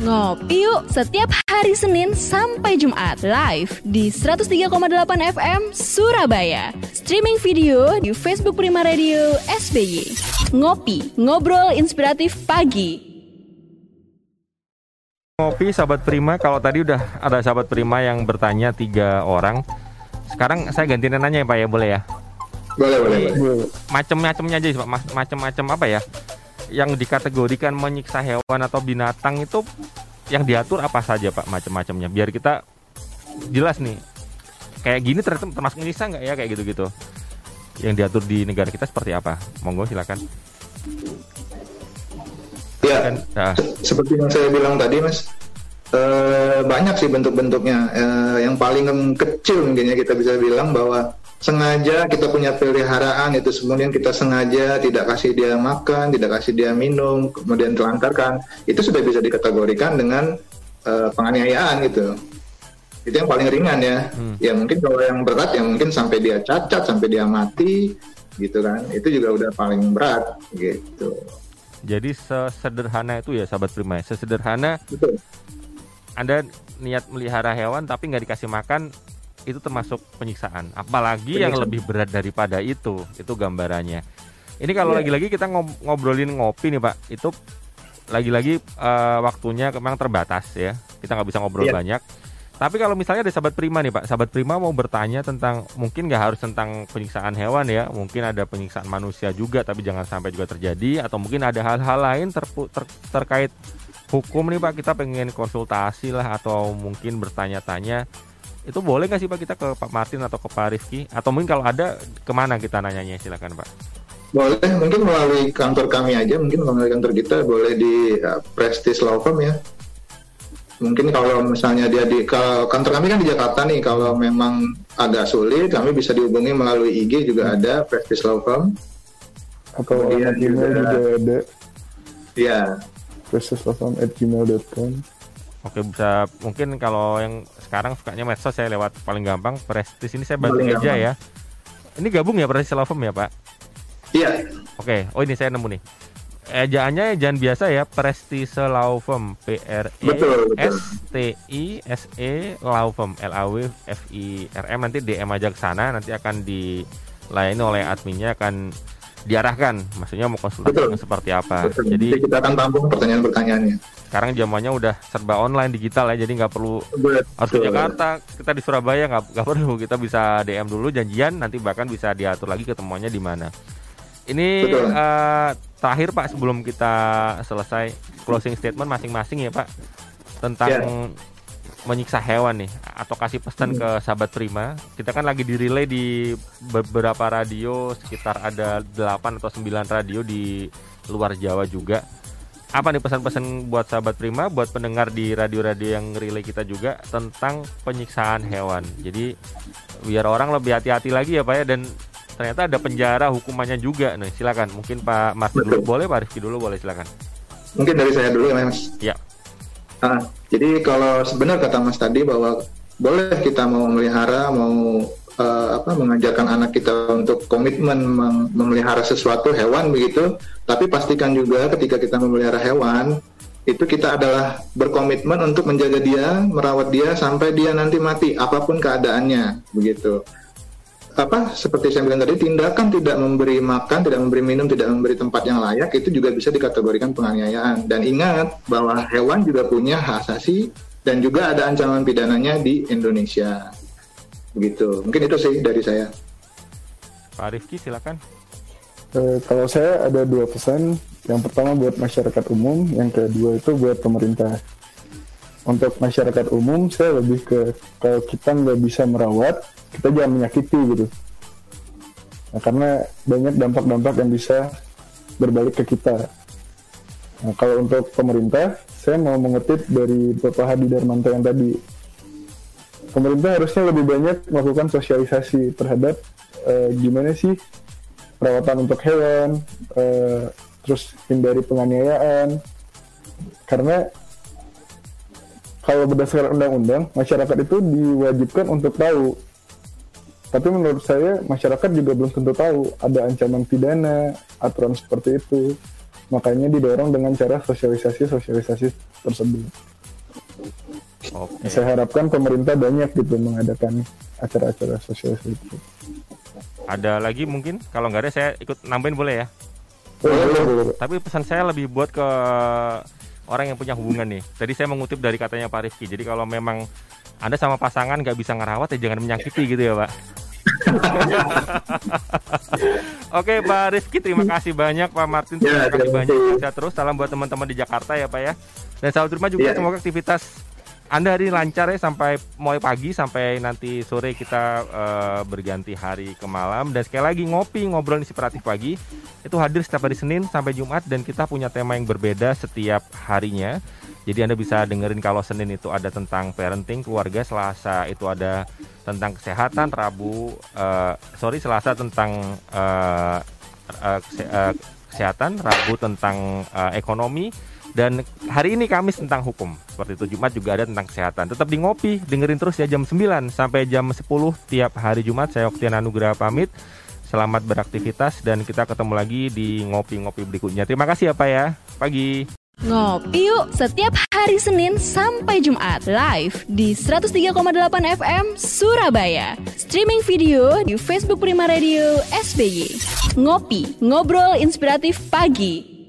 Ngopi yuk setiap hari Senin sampai Jumat live di 103,8 FM Surabaya. Streaming video di Facebook Prima Radio SBY. Ngopi, ngobrol inspiratif pagi. Ngopi sahabat Prima, kalau tadi udah ada sahabat Prima yang bertanya tiga orang. Sekarang saya ganti nanya ya Pak ya, boleh ya? Boleh, boleh, boleh. Macem-macemnya aja sih Pak, Mas- macem-macem apa ya? Yang dikategorikan menyiksa hewan atau binatang itu yang diatur apa saja Pak macem-macemnya? Biar kita jelas nih. Kayak gini ternyata termasuk menyiksa nggak ya kayak gitu-gitu? Yang diatur di negara kita seperti apa? Monggo silakan. Ya, Kan, ah, se- seperti yang saya bilang tadi, Mas. eh, banyak sih bentuk-bentuknya. Eh, yang paling kecil mungkin ya kita bisa bilang bahwa sengaja kita punya peliharaan itu kemudian kita sengaja tidak kasih dia makan, tidak kasih dia minum, kemudian telantarkan, itu sudah bisa dikategorikan dengan eh, penganiayaan gitu. Itu yang paling ringan ya. Hmm. Ya mungkin kalau yang berat ya mungkin sampai dia cacat, sampai dia mati gitu kan. Itu juga udah paling berat gitu. jadi sesederhana itu ya sahabat Prima, ya. sesederhana Betul. Anda niat melihara hewan tapi nggak dikasih makan itu termasuk penyiksaan. Apalagi yang Penyiksaan. lebih berat daripada itu, itu gambarannya. Ini kalau Iya. lagi-lagi kita ngob- ngobrolin ngopi nih Pak, itu lagi-lagi eh, waktunya memang terbatas ya. Kita nggak bisa ngobrol Iya. banyak. Tapi kalau misalnya ada sahabat Prima nih Pak, sahabat Prima mau bertanya tentang mungkin nggak harus tentang penyiksaan hewan ya, mungkin ada penyiksaan manusia juga, tapi jangan sampai juga terjadi, atau mungkin ada hal-hal lain terpu- ter- terkait hukum nih Pak, kita pengen konsultasi lah atau mungkin bertanya-tanya, itu boleh nggak sih Pak kita ke Pak Martin atau ke Pak Rifki, atau mungkin kalau ada ke mana kita nanyanya silakan Pak. Boleh, mungkin melalui kantor kami aja, mungkin melalui kantor kita boleh di uh, Prestige Law Firm ya. Mungkin kalau misalnya dia di kalau kantor kami kan di Jakarta nih, kalau memang agak sulit, kami bisa dihubungi melalui IG juga ada Prestige Law Firm. atau Kemudian juga- juga ada Ya, preciouslawfirm@gmail.com Oke bisa mungkin kalau yang sekarang sukanya medsos saya lewat paling gampang Prestis ini saya bantu aja ya. Ini gabung ya Prestis Firm ya Pak? iya, Oke, oh ini saya nemu nih. Ejaannya jangan biasa ya, Prestise Law Firm, P R E. S T I S E Law Firm, L A W F I R M nanti DM aja ke sana, nanti akan dilayani oleh adminnya akan diarahkan, maksudnya mau konsultasi Betul. seperti apa. betul. Jadi kita akan tampung pertanyaan-pertanyaannya. sekarang zamannya udah serba online digital ya, jadi nggak perlu harus ke Betul. Jakarta, kita di Surabaya nggak perlu, kita bisa DM dulu janjian, nanti bahkan bisa diatur lagi ketemuannya di mana. Ini Betul. eh, terakhir Pak sebelum kita selesai closing statement masing-masing ya Pak tentang Ya. Menyiksa hewan nih atau kasih pesan ke sahabat Prima. Kita kan lagi di relay di beberapa radio sekitar ada 8 atau 9 radio di luar Jawa juga. Apa nih pesan-pesan buat sahabat Prima, buat pendengar di radio-radio yang relay kita juga tentang penyiksaan hewan. Jadi biar orang lebih hati-hati lagi ya Pak ya dan ternyata ada penjara hukumannya juga nih. Silakan. Mungkin Pak Martin dulu boleh, Pak Rifki dulu boleh silakan. Mungkin dari saya dulu ya, Mas. Ya. Ah, jadi kalau sebenar kata Mas tadi bahwa boleh kita mau melihara, mau eh, apa mengajarkan anak kita untuk komitmen mem- memelihara sesuatu hewan begitu, tapi pastikan juga ketika kita memelihara hewan itu kita adalah berkomitmen untuk menjaga dia, merawat dia sampai dia nanti mati apa pun keadaannya begitu. Apa seperti saya bilang tadi tindakan tidak memberi makan, tidak memberi minum, tidak memberi tempat yang layak itu juga bisa dikategorikan penganiayaan. Dan ingat bahwa hewan juga punya hak asasi dan juga ada ancaman pidananya di Indonesia. Begitu. Mungkin itu sih dari saya. Pak Rifki silakan. Eh, kalau saya ada dua pesan. Yang pertama buat masyarakat umum, yang kedua itu buat pemerintah. Untuk masyarakat umum, saya lebih ke kalau kita nggak bisa merawat, kita jangan menyakiti gitu. Nah, karena banyak dampak-dampak yang bisa berbalik ke kita. Nah, kalau untuk pemerintah, saya mau mengutip dari Bapak Hadi Darmanto yang tadi. Pemerintah harusnya lebih banyak melakukan sosialisasi terhadap eh, gimana sih perawatan untuk hewan, eh, terus hindari penganiayaan. Karena kalau berdasarkan undang-undang, masyarakat itu diwajibkan untuk tahu. Tapi menurut saya masyarakat juga belum tentu tahu ada ancaman pidana, aturan seperti itu. Makanya didorong dengan cara sosialisasi-sosialisasi tersebut. Oke. Saya harapkan pemerintah banyak gitu mengadakan acara-acara sosial itu. Ada lagi mungkin? Kalau nggak ada saya ikut nambahin boleh ya? Boleh, boleh, boleh. Tapi pesan saya lebih buat ke orang yang punya hubungan nih. Tadi saya mengutip dari katanya Pak Rifki. Jadi kalau memang Anda sama pasangan nggak bisa ngerawat ya jangan menyakiti gitu ya Pak. Oke Pak Rifki terima kasih banyak Pak Martin terima Ya, kasih banyak. Sehat terus salam buat teman-teman di Jakarta ya Pak ya dan salam terima juga Ya. semoga aktivitas anda hari ini lancar ya sampai mulai pagi sampai nanti sore kita eh, berganti hari ke malam dan sekali lagi ngopi ngobrol inspiratif pagi itu hadir setiap hari Senin sampai Jumat dan kita punya tema yang berbeda setiap harinya. Jadi Anda bisa dengerin kalau Senin itu ada tentang parenting keluarga, Selasa itu ada tentang kesehatan, Rabu eh, sorry Selasa tentang kese- eh, kesehatan, Rabu tentang eh, ekonomi dan hari ini Kamis tentang hukum. Seperti itu Jumat juga ada tentang kesehatan. Tetap di ngopi, dengerin terus ya jam 9 sampai jam 10 tiap hari Jumat. Saya Oktian Anugrah pamit. Selamat beraktivitas dan kita ketemu lagi di ngopi-ngopi berikutnya. Terima kasih ya Pak ya. Pagi. Ngopi yuk setiap hari Senin sampai Jumat live di 103,8 FM Surabaya. Streaming video di Facebook Prima Radio SBY. Ngopi, ngobrol inspiratif pagi.